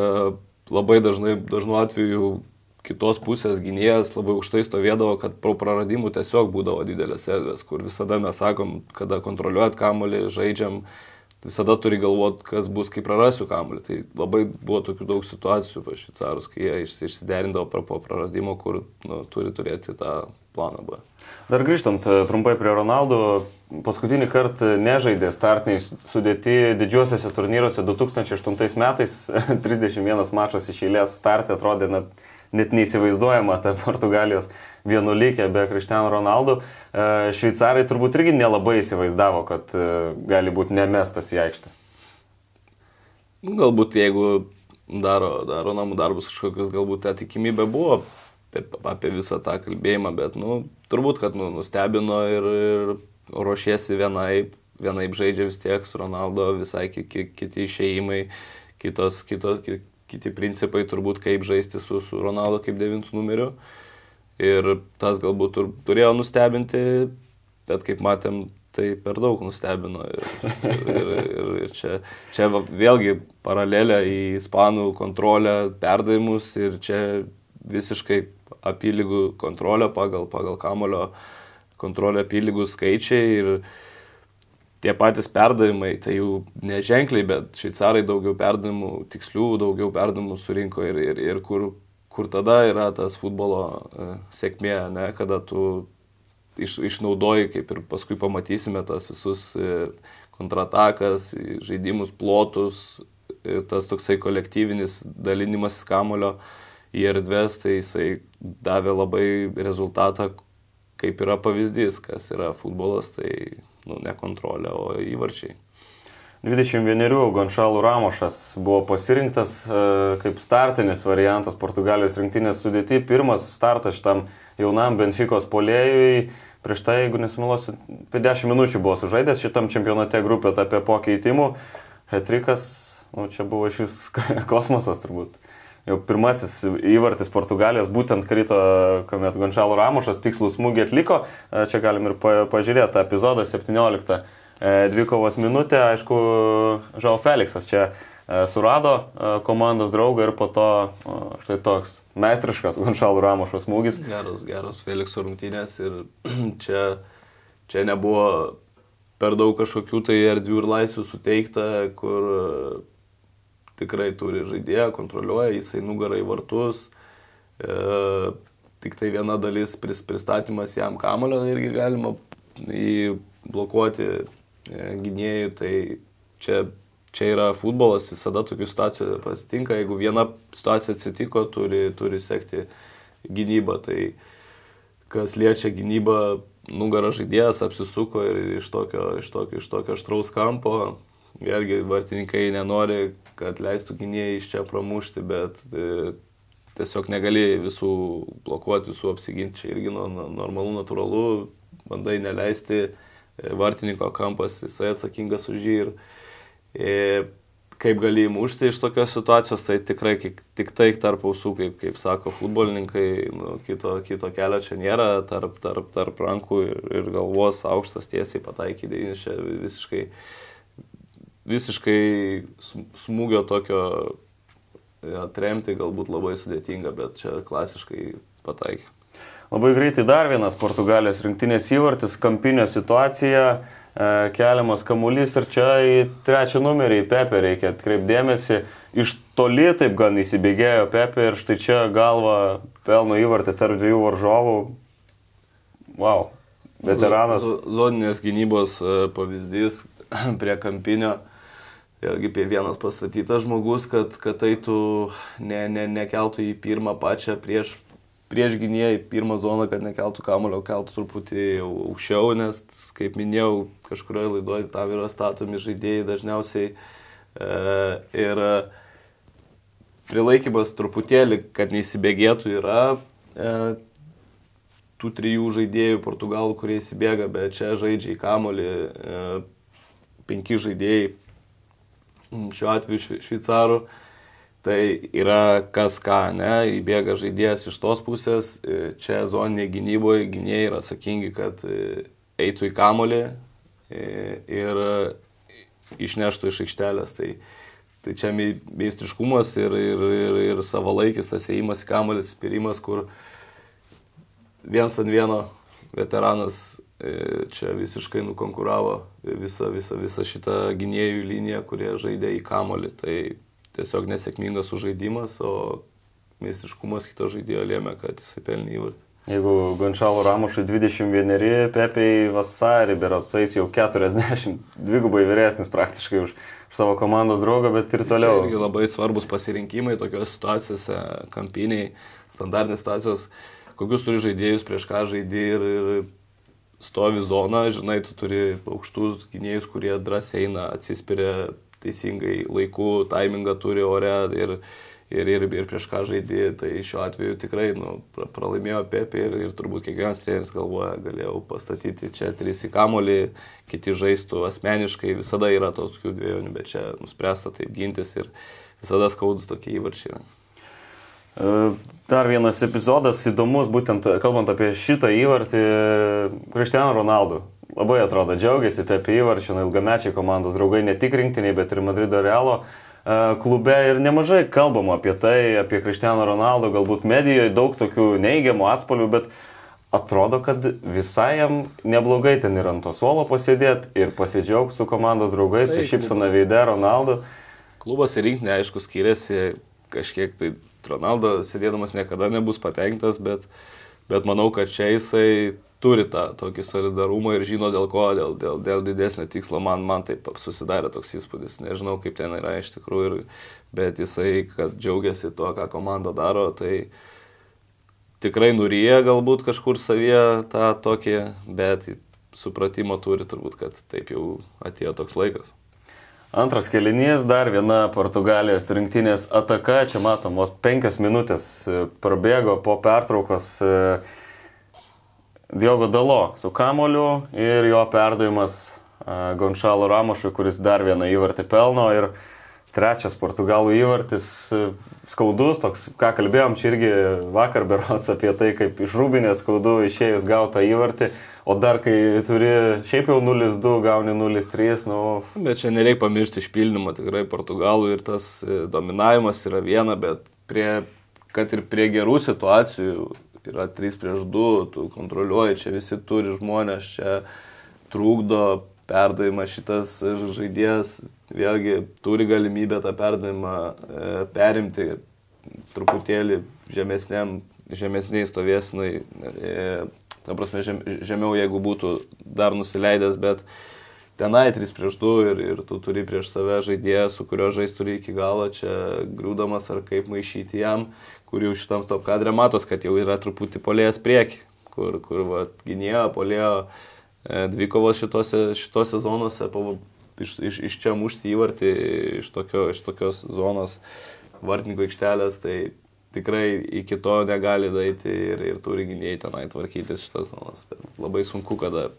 labai dažnai, dažnu atveju kitos pusės gynėjas labai aukštai stovėdavo, kad pro praradimų tiesiog būdavo didelės erdvės, kur visada mes sakom, kada kontroliuojat kamolį, žaidžiam, visada turi galvoti, kas bus, kai prarasiu kamolį. Tai labai buvo tokių daug situacijų pas šveicarus, kai jie išsiderindavo po praradimo, kur nu, turi turėti tą planą B. Dar grįžtant e, trumpai prie Ronaldo, paskutinį kartą nežaidė startiniai sudėti didžiuosiuose turnyruose 2008 metais, 31 mačas iš eilės startė atrodė net, net neįsivaizduojama ta Portugalijos vienuolikė be Kristiano Ronaldo. E, šveicarai turbūt irgi nelabai įsivaizdavo, kad e, gali būti nemestas į aikštę. Galbūt jeigu daro, daro namų darbus kažkokius, galbūt ta tikimybė buvo apie visą tą kalbėjimą, bet, nu, turbūt, kad nu, nustebino ir, ir ruošiesi vienaip, vienaip žaidžia vis tiek su Ronaldo, visai kiti, kiti išėjimai, kitos, kitos, kiti principai turbūt, kaip žaisti su, su Ronaldo kaip devintų numeriu. Ir tas galbūt tur, turėjo nustebinti, bet kaip matėm, tai per daug nustebino. Ir, ir, ir, ir čia, čia vėlgi paralelė į ispanų kontrolę, perdavimus ir čia visiškai apylygų kontrolę pagal, pagal kamulio kontrolę apylygų skaičiai ir tie patys perdavimai, tai jų neženkliai, bet šveicarai daugiau perdavimų, tikslių daugiau perdavimų surinko ir, ir, ir kur, kur tada yra tas futbolo e, sėkmė, ne, kada tu iš, išnaudoji, kaip ir paskui pamatysime, tas visus e, kontratakas, žaidimus, plotus, e, tas toksai kolektyvinis dalinimas kamulio į erdvės, tai jisai davė labai rezultatą, kaip yra pavyzdys, kas yra futbolas, tai nu, ne kontrolė, o įvarčiai. 21 Gonšalų Ramošas buvo pasirinktas e, kaip startinis variantas Portugalijos rinktinės sudėti. Pirmas startas šitam jaunam Benficos polėjui. Prieš tai, jeigu nesumiluosiu, apie 10 minučių buvo sužaidęs šitam čempionate grupė apie pakeitimų. Hetrikas, nu, čia buvo iš vis kosmosas turbūt. Jau pirmasis įvartis Portugalijos būtent krito, kuomet Gončalo Ramušas tikslų smūgį atliko. E, čia galim ir pažiūrėti tą epizodą 17 e, dvikovos minutę. Aišku, Žao Felixas čia e, surado komandos draugą ir po to štai toks meistriškas Gončalo Ramušo smūgis. Geras, geras Felixo rungtynės ir čia, čia nebuvo per daug kažkokių tai erdvių ir laisvių suteikta, kur tikrai turi žaidėją, kontroliuoja, jisai nugarą į vartus. E, tik tai viena dalis pris, pristatymas jam kamulio irgi galima jį blokuoti e, gynėjų. Tai čia, čia yra futbolas, visada tokių situacijų pasitinka. Jeigu viena situacija atsitiko, turi, turi sekti gynybą. Tai kas liečia gynybą, nugarą žaidėjas apsisuko ir iš tokio, iš tokio, iš tokio aštraus kampo vėlgi vartininkai nenori, kad leistų gynėjai iš čia pramušti, bet e, tiesiog negali visų blokuoti, visų apsiginti. Čia irgi normalu, natūralu, bandai neleisti e, vartininko kampas, jisai atsakingas už jį ir e, kaip gali įmušti iš tokios situacijos, tai tikrai tik tai tarp ausų, kaip, kaip sako futbolininkai, nu, kito, kito kelio čia nėra, tarp, tarp, tarp rankų ir, ir galvos aukštas tiesiai pataikyti, čia visiškai visiškai smūgio tokio atremti galbūt labai sudėtinga, bet čia klasiškai pataikė. Labai greitai dar vienas Portugalijos rinktinės įvartis, kampinio situacija, e, keliamas kamuolys ir čia į trečią numerį, į Pepe reikia atkreipdėmėsi. Iš toli taip gan įsibėgėjo Pepe ir štai čia galva pelno įvartį tarp dviejų varžovų. Wow, veteranas. Zoninės gynybos e, pavyzdys prie kampinio vėlgi apie vienas pastatytas žmogus, kad, kad eitų, ne, ne, nekeltų į pirmą pačią prieš, prieš gynėjai, pirmą zoną, kad nekeltų kamulio, keltų truputį aukščiau, nes, kaip minėjau, kažkurioje laidoje tam yra statomi žaidėjai dažniausiai. E, ir prilaikymas truputėlį, kad neįsibėgėtų, yra e, tų trijų žaidėjų portugalų, kurie įsibėga, bet čia žaidžia į kamolį e, penki žaidėjai šiuo atveju šveicarų, tai yra kas ką, ne, įbėga žaidėjas iš tos pusės, e, čia zoninė gynyboje gynėjai yra atsakingi, kad e, eitų į kamolį e, ir išneštų iš aikštelės. Tai, tai čia meistriškumas ir, ir, ir, ir savalaikis tas įėjimas į kamolį, spirimas, kur viens ant vieno veteranas čia visiškai nukonkuravo visą, visą, visą šitą gynėjų liniją, kurie žaidė į kamolį. Tai tiesiog nesėkmingas sužaidimas, o meistriškumas kito žaidėjo lėmė, kad jisai pelnė įvartį. Jeigu Gončalo Ramušui 21, Pepiai vasarį, berat sueis jau 40, dvigubai vyresnis praktiškai už, už savo komandos draugą, bet ir toliau. Tai irgi labai svarbus pasirinkimai tokios situacijose, kampiniai, standartinės situacijos, kokius turi žaidėjus, prieš ką žaidži ir, ir stovi zona, žinai, tu turi aukštus gynėjus, kurie drąsiai eina, atsispiria teisingai laiku, taimingą turi ore ir, ir, ir, ir prieš ką žaidži. Tai šiuo atveju tikrai nu, pralaimėjo Pepe ir, ir turbūt kiekvienas treneris galvoja, galėjau pastatyti čia trys į kamolį, kiti žaistų asmeniškai, visada yra tokių dviejonių, bet čia nuspręsta taip gintis ir visada skaudus tokie įvarčiai. E, dar vienas epizodas įdomus, būtent kalbant apie šitą įvartį, Kristiano Ronaldo. Labai atrodo, džiaugiasi apie įvarčių, ilgamečiai komandos draugai, ne tik rinktiniai, bet ir Madrido Realo e, klube ir nemažai kalbama apie tai, apie Kristiano Ronaldo, galbūt medijoje daug tokių neigiamų atspalvių, bet atrodo, kad visai jam neblogai ten ir ant to suolo pasėdėti ir pasidžiaugti su komandos draugais, su šypsona veidė Ronaldo. Klubas ir rinktinė, aišku, skiriasi kažkiek tai Ronaldo sėdėdamas niekada nebus patenkintas, bet, bet manau, kad čia jisai turi tą tokį solidarumą ir žino dėl ko, dėl, dėl, dėl didesnio tikslo. Man, man taip susidarė toks įspūdis. Nežinau, kaip ten yra iš tikrųjų, ir, bet jisai, kad džiaugiasi tuo, ką komanda daro, tai tikrai nuryja galbūt kažkur savyje tą tokį, bet supratimo turi turbūt, kad taip jau atėjo toks laikas. Antras kelinys, dar viena Portugalijos rinktinės ataka, čia matom, vos penkias minutės e, prabėgo po pertraukos e, Diogo Dalo su kamoliu ir jo perdavimas e, Gonšalo Ramošui, kuris dar vieną įvartį pelno. Ir Trečias portugalų įvartis, skaudus, toks, ką kalbėjom, čia irgi vakar berots apie tai, kaip iš rūbinės skaudu išėjus gautą įvartį, o dar kai turi šiaip jau 0-2, gauni 0-3, nu... Bet čia nereikia pamiršti išpildymo, tikrai portugalų ir tas e, dominavimas yra viena, bet prie, kad ir prie gerų situacijų yra 3 prieš 2, tu kontroliuoji, čia visi turi žmonės, čia trukdo perdavimą šitas žaidėjas vėlgi turi galimybę tą perdavimą e, perimti truputėlį žemesniam, žemesniai stovėsinai, e, ta prasme žem, žemiau jeigu būtų dar nusileidęs, bet tenai 3 prieš 2 ir, ir tu turi prieš save žaidėją, su kurio žais turi iki galo, čia griūdamas ar kaip maišyti jam, kur jau šitam stop kadre matos, kad jau yra truputį polėjęs prieki, kur, kur va, gynėjo, polėjo e, dvikovos šitose, šitose zonose, iš, iš, iš čia mušti įvartį, iš, tokio, iš tokios zonos vartininko aikštelės, tai tikrai iki to negali daiti ir, ir turi gynėjai tenai tvarkytis šitas zonas. Bet labai sunku, kada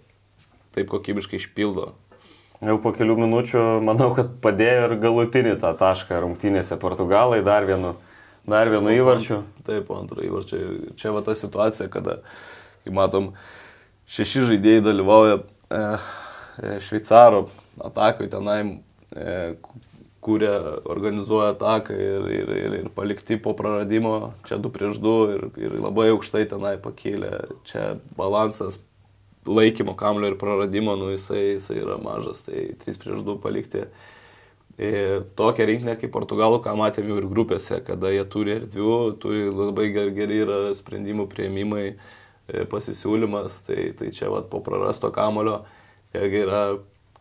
taip kokybiškai išpildo. Jau po kelių minučių manau, kad padėjo ir galutinį tą tašką rungtynėse Portugalai dar vienu, dar vienu įvarčiu. Taip, po antro įvarčio. Čia va ta situacija, kada, kaip matom, šeši žaidėjai dalyvauja e šveicaro atakai tenai, e, kurie organizuoja ataką ir, ir, ir, ir palikti po praradimo, čia 2 prieš 2 ir, ir labai aukštai tenai pakėlė, čia balansas laikymo kamlio ir praradimo, nu jisai, jisai yra mažas, tai 3 prieš 2 palikti. Ir tokia rinkinė kaip Portugalų, ką matėm jau ir grupėse, kada jie turi erdvių, turi labai geri, yra sprendimų prieimimai, e, pasisiūlymas, tai, tai čia vat, po prarasto kamulio, yra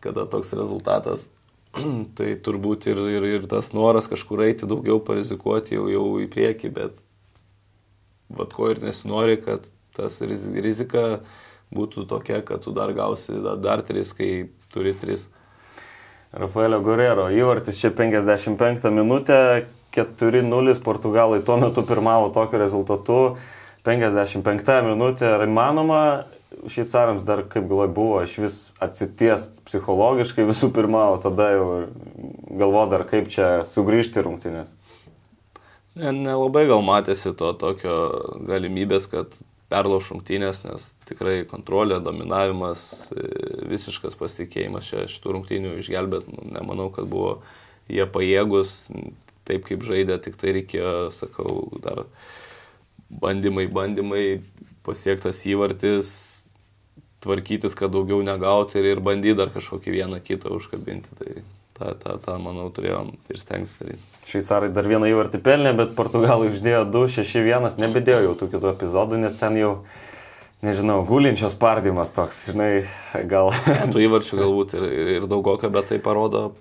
kada toks rezultatas, tai turbūt ir, ir, ir tas noras kažkur eiti daugiau parizikuoti jau, jau į priekį, bet vad ko ir nesinori, kad tas rizika būtų tokia, kad tu dar gausi dar, tris, kai turi tris. Rafaelio Gorero įvartis čia 55 minutę, 4-0 Portugalai tuo metu pirmavo tokiu rezultatu. 55 minutė, ar įmanoma šveicarams dar, kaip galvoj, buvo iš vis atsitiest psichologiškai visų pirma, o tada jau galvo dar kaip čia sugrįžti rungtynės. Nelabai gal matėsi to tokio galimybės, kad perlauš rungtynės, nes tikrai kontrolė, dominavimas, e, visiškas pasitikėjimas čia šitų rungtynių išgelbėt, nu, nemanau, kad buvo jie pajėgus, taip kaip žaidė, tik tai reikėjo, sakau, dar bandymai, bandymai, pasiektas įvartis, tvarkytis, kad daugiau negauti ir, ir bandyti dar kažkokį vieną kitą užkabinti. Tai tą, tą, tą manau, turėjom ir stengtis daryti. Šveicarai dar vieną įvartį pelnė, bet portugalai uždėjo 2-6-1, nebedėjo jau tų kitų epizodų, nes ten jau, nežinau, gulinčios pardymas toks, žinai, gal. tų įvarčių galbūt ir, ir, ir daugoka, bet tai parodo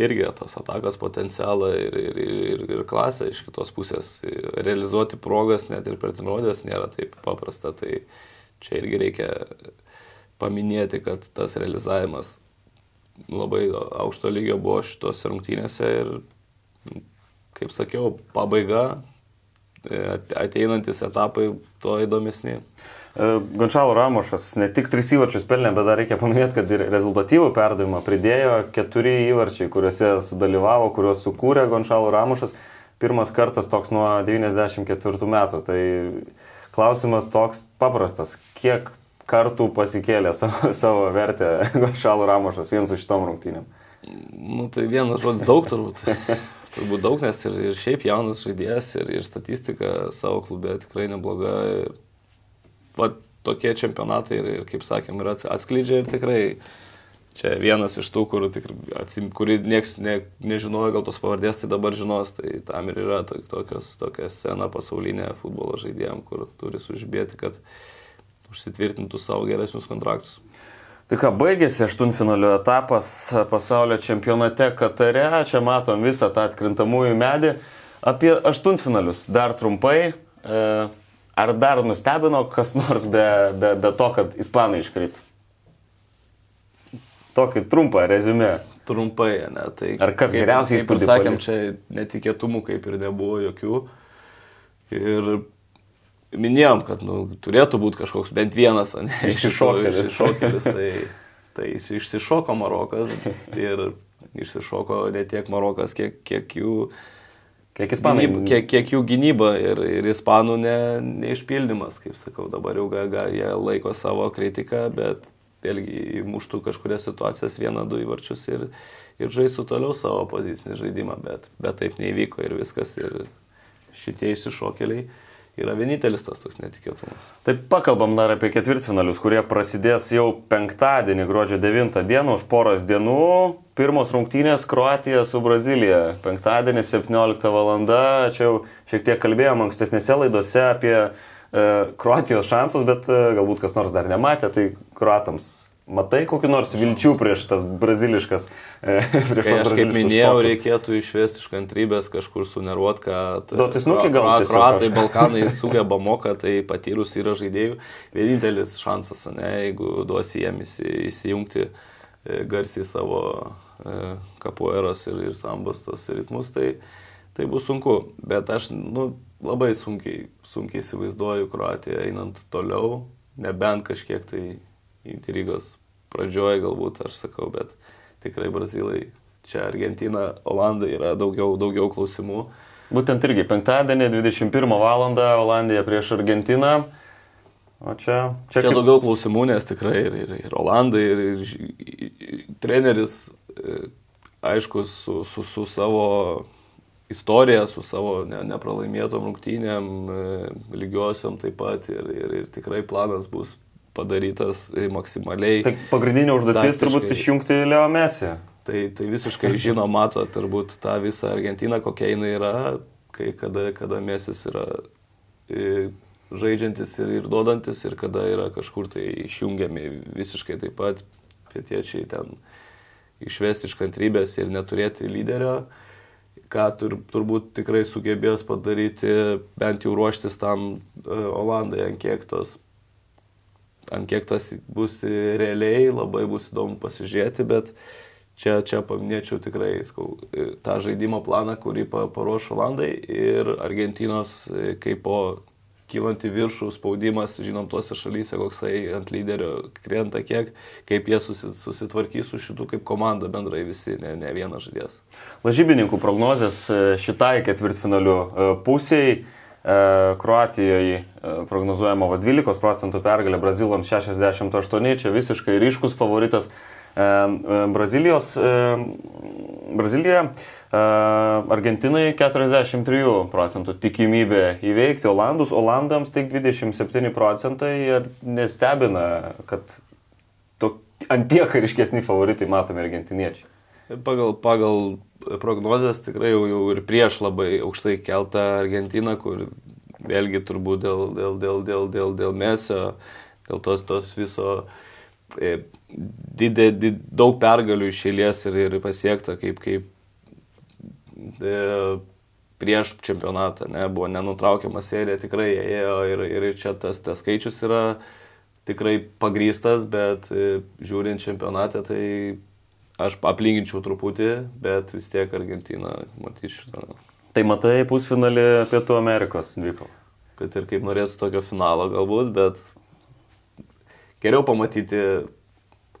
irgi tos atakos potencialą ir, ir, ir, ir klasę iš kitos pusės. Realizuoti progas net ir per treniruotės nėra taip paprasta, tai čia irgi reikia paminėti, kad tas realizavimas labai aukšto lygio buvo šitos rungtynėse ir, kaip sakiau, pabaiga, e, ateinantis etapai to įdomesni. E, Gončalo Ramošas ne tik tris įvarčius pelnė, bet dar reikia paminėti, kad ir rezultatyvų perdavimą pridėjo keturi įvarčiai, kuriuose sudalyvavo, kuriuos sukūrė Gončalo Ramošas. Pirmas kartas toks nuo 94 metų. Tai klausimas toks paprastas. Kiek kartų pasikėlė savo, savo vertę Šalų Ramošas vien su šitom rungtynėm. Nu, tai vienas žodis daug turbūt. turbūt daug, nes ir, ir šiaip jaunas žaidėjas, ir, ir statistika savo klube tikrai nebloga. Ir, va, tokie čempionatai ir, ir kaip sakėm, ir atskleidžia ir tikrai čia vienas iš tų, kur, tikrai, atsim, kuri nieks ne, nežinojo gal tos pavardės, tai dabar žinos, tai tam ir yra tokios, tokia scena pasaulinė futbolo žaidėjim, kur turi sužibėti, kad užsitvirtintų savo geresnius kontraktus. Tai ką, baigėsi aštuntfinalio etapas pasaulio čempionate Katare, čia matom visą tą atkrintamųjų medį. Apie aštuntfinalius dar trumpai. E, ar dar nustebino kas nors be, be, be to, kad ispanai iškrito? Tokį trumpą rezumė. Trumpai, ne. Tai ar kas kaip, geriausiai įspūdį? Sakėm, čia netikėtumų kaip ir nebuvo jokių. Ir minėjom, kad nu, turėtų būti kažkoks bent vienas, ne, išsišokėlis. išsišokėlis tai, tai jis išsišoko Marokas ir išsišoko ne tiek Marokas, kiek, kiek jų... Kiek ispanai. Gynyba, kiek, kiek jų gynyba ir, ir ispanų ne, neišpildymas, kaip sakau, dabar jau ga, ga, jie laiko savo kritiką, bet vėlgi muštų kažkurias situacijas vieną, du įvarčius ir, ir žaistų toliau savo pozicinį žaidimą, bet, bet taip neįvyko ir viskas. Ir šitie išsišokėliai yra vienintelis tas toks netikėtumas. Taip pakalbam dar apie ketvirtfinalius, kurie prasidės jau penktadienį, gruodžio 9 dieną, už poros dienų. Pirmos rungtynės Kroatija su Brazilija. Penktadienį 17 val. Čia jau šiek tiek kalbėjom ankstesnėse laidose apie e, Kroatijos šansus, bet e, galbūt kas nors dar nematė, tai Kroatams Matai kokį nors vilčių prieš tas braziliškas. E, prieš tas aš kaip minėjau, šokus. reikėtų išvesti iš kantrybės kažkur suneruot, kad... Duotis nukį gal. Kroatai, Balkanai sugeba moka, tai patyrus yra žaidėjų. Vienintelis šansas, ne, jeigu duosi jiems įsijungti e, garsiai savo e, kapueros ir, ir sambos tos ritmus, tai, tai bus sunku. Bet aš nu, labai sunkiai, sunkiai įsivaizduoju Kroatiją einant toliau, nebent kažkiek tai intrigos pradžioje galbūt aš sakau, bet tikrai Brazilai, čia Argentina, Olandai yra daugiau, daugiau klausimų. Būtent irgi penktadienį 21 val. Olandija prieš Argentiną. O čia, čia, čia kaip... daugiau klausimų, nes tikrai ir, ir, ir Olandai, ir, ir, ir treneris, e, aišku, su, su, su savo istorija, su savo ne, nepralaimėtom rungtynėm, e, lygiosiom taip pat ir, ir, ir tikrai planas bus padarytas maksimaliai. Tai pagrindinė užduotis turbūt išjungti Leo Mesį. Tai, tai visiškai žino, mato turbūt tą visą Argentiną, kokia jinai yra, kai kada, kada Mesis yra e, žaidžiantis ir, ir duodantis, ir kada yra kažkur tai išjungiami visiškai taip pat pietiečiai ten išvesti iš kantrybės ir neturėti lyderio, ką tur, turbūt tikrai sugebės padaryti, bent jau ruoštis tam uh, Olandai, ant kiek tos ant kiek tas bus realiai, labai bus įdomu pasižiūrėti, bet čia, čia paminėčiau tikrai skau, tą žaidimo planą, kurį paruoš Olandai ir Argentinos kaip po kylanti viršų spaudimas, žinom, tuose šalyse, koksai ant lyderio krenta kiek, kaip jie susitvarkys su šitų kaip komanda bendrai visi, ne, ne vienas žaidėjas. Lažybininkų prognozijas e, šitai ketvirtfinalių e, pusiai Kroatijoje e, prognozuojama 12 procentų pergalė, Brazilams 68, čia visiškai ryškus favoritas. E, Brazilijos, Brazilija, Argentinai 43 procentų tikimybė įveikti Olandus, Olandams tik 27 procentai ir nestebina, kad antiek ryškesni favoritai matomi argentiniečiai. Pagal, pagal prognozijas tikrai jau, jau ir prieš labai aukštai keltą Argentiną, kur vėlgi turbūt dėl, dėl, dėl, dėl, dėl, dėl mesio, dėl tos, tos viso e, didė, did, daug pergalių išėlės ir, ir pasiekta kaip, kaip e, prieš čempionatą, ne, buvo nenutraukiama serija, tikrai ėjo ir, ir čia tas, tas skaičius yra tikrai pagrystas, bet e, žiūrint čempionatą, tai Aš aplinkinčiau truputį, bet vis tiek Argentiną matyčiau. Tai matai pusfinalį Pietų Amerikos dvikov. Kad ir kaip norėtų tokio finalo galbūt, bet geriau pamatyti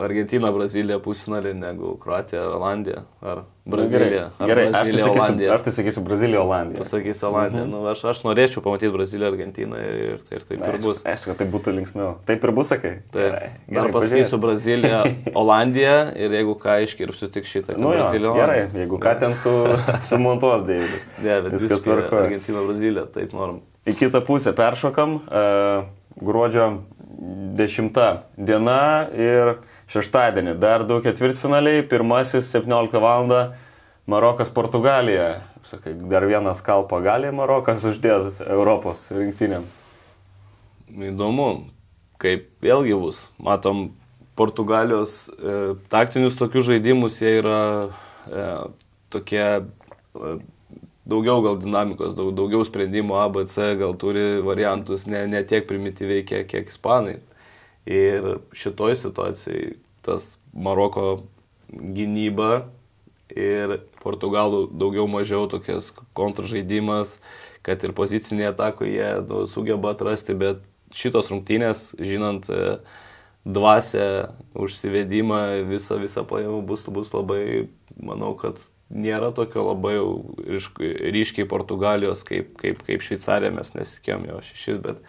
Argentina, Brazilija pusfinalį negu Kroatija, Olandija ar Brazilija. Gerai, gerai. Brazilija, aš, tai sakysiu, aš tai sakysiu Brazilija, Olandija. Tu sakysi Olandija. Mhm. Nu, aš, aš norėčiau pamatyti Braziliją, Argentiną ir, ir taip ir bus. Aišku, kad tai būtų linksmiau. Taip ir bus, sakai. Taip. Gerai, gerai, Dar pasakysiu Braziliją, Olandiją ir jeigu ką iškirpsiu tik šitą. Nu, Brazilija, gerai, jeigu ką ten su, sumontuos dėjai. Ne, bet viskas tvarko. Argentina, Brazilija, taip norim. Į kitą pusę peršokam. Uh, gruodžio 10 diena ir šeštadienį. Dar du ketvirtfinaliai, pirmasis 17 val. Marokas Portugalija. Sakai, dar vieną skalpą gali Marokas uždėti Europos rinktinėms. Įdomu, kaip vėlgi bus. Matom, Portugalijos e, taktinius tokius žaidimus jie yra e, tokie e, daugiau gal dinamikos, daug, daugiau sprendimų ABC, gal turi variantus ne, ne tiek primityviai, kiek, kiek ispanai. Ir šitoj situacijai tas Maroko gynyba ir Portugalų daugiau mažiau tokias kontržaidimas, kad ir pozicinėje atakoje nu, sugeba atrasti, bet šitos rungtynės, žinant e, dvasę, užsivedimą, visą, visą pajamą bus, bus labai manau, kad nėra tokio labai ryškiai Portugalijos kaip, kaip, kaip Šveicarija, mes nesikėjom jo šešis, bet,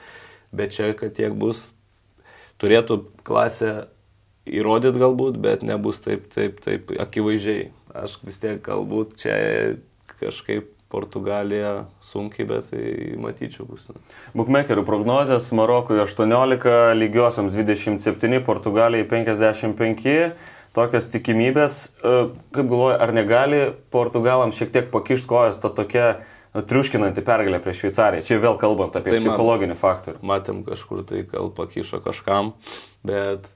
bet čia, kad tiek bus, turėtų klasę įrodyti galbūt, bet nebus taip, taip, taip akivaizdžiai. Aš vis tiek galbūt čia kažkaip Portugalija sunkiai, bet tai matyčiau bus. Bukmekerių prognozijas Marokui 18, lygiosiams 27, Portugalijai 55. Tokios tikimybės, e, kaip galvoju, ar negali Portugalams šiek tiek pakišti kojas ta tokia triuškinanti pergalė prieš Šveicariją. Čia vėl kalbant apie tai psichologinį faktorių. Matėm kažkur tai, gal pakišo kažkam, bet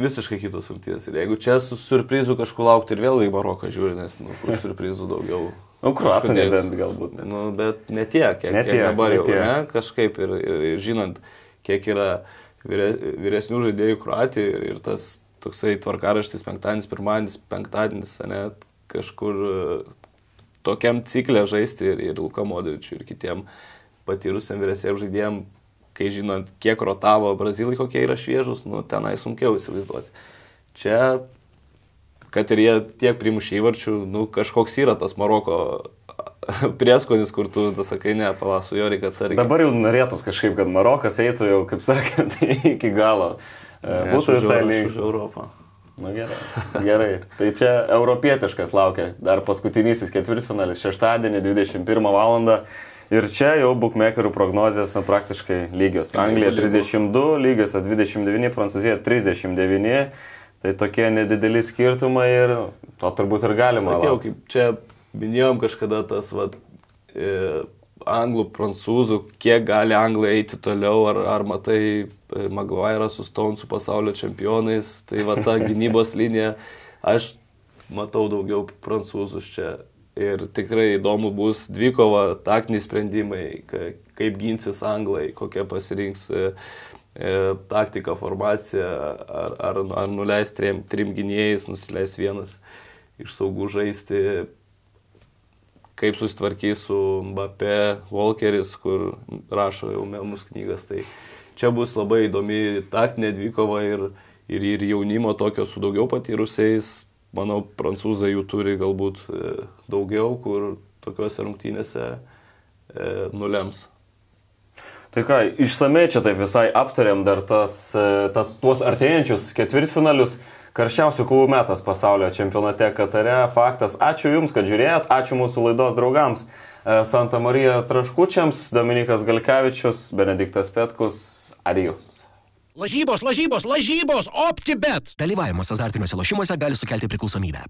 visiškai kitos rungtynės. Ir jeigu čia su surprizu kažkur laukti ir vėl į Maroką žiūri, nes nu, kur surprizų daugiau. Nu, kruatų nebent galbūt. Ne. Nu, bet ne tiek, kiek, ne tiek, kiek dabar jau, ne, kažkaip ir, ir, ir žinant, kiek yra vyre, vyresnių žaidėjų Kruatijoje ir, ir tas toksai tvarkaraštis penktadienis, pirmadienis, penktadienis, ne, kažkur tokiam ciklė žaisti ir, ir Luka Modričiui ir kitiem patyrusiam vyresniems žaidėjim kai žinant, kiek rotavo brazilai, kokie yra šviežus, nu, tenai sunkiau įsivaizduoti. Čia, kad ir jie tiek primušė įvarčių, nu, kažkoks yra tas Maroko prieskonis, kur tu, tu sakai, ne, palasų jo reikia atsargiai. Dabar jau norėtus kažkaip, kad Marokas eitų jau, kaip sakant, iki galo. E, ne, Būtų visai link. Europą. Na gerai. Gerai. Tai čia europietiškas laukia. Dar paskutinysis ketvirtfinalis šeštadienį 21 val. Ir čia jau bookmakerių prognozijas na, praktiškai lygios. Anglija 32, lygiosios 29, Prancūzija 39. Tai tokie nedideli skirtumai ir to turbūt ir galima. Sakiau, kaip čia minėjom kažkada tas, va, e, anglų, prancūzų, kiek gali anglai eiti toliau, ar, ar matai e, Maguire su Stonesu pasaulio čempionais, tai va ta gynybos linija, aš matau daugiau prancūzus čia. Ir tikrai įdomu bus dvikova, taktiniai sprendimai, kaip ginsis anglai, kokia pasirinks e, e, taktika, formacija, ar, ar, ar nuleis trim, trim gynėjais, nusileis vienas iš saugų žaisti, kaip susitvarkys su Mbappé, Walkeris, kur rašo jau Melmus knygas. Tai čia bus labai įdomi taktinė dvikova ir, ir, ir jaunimo tokio su daugiau patyrusiais manau, prancūzai jų turi galbūt e, daugiau, kur tokiuose rungtynėse e, nulems. Tai ką, išsamei čia taip visai aptariam dar tas, e, tas, tuos artėjančius ketvirtfinalius. Karščiausių kovų metas pasaulio čempionate Katare. Faktas. Ačiū Jums, kad žiūrėjot. Ačiū mūsų laidos draugams. Santa Marija Traškučiams, Dominikas Galkevičius, Benediktas Petkus. Adijus. Lažybos, lažybos, lažybos, optibet. Dalyvavimas azartiniuose lošimuose gali sukelti priklausomybę.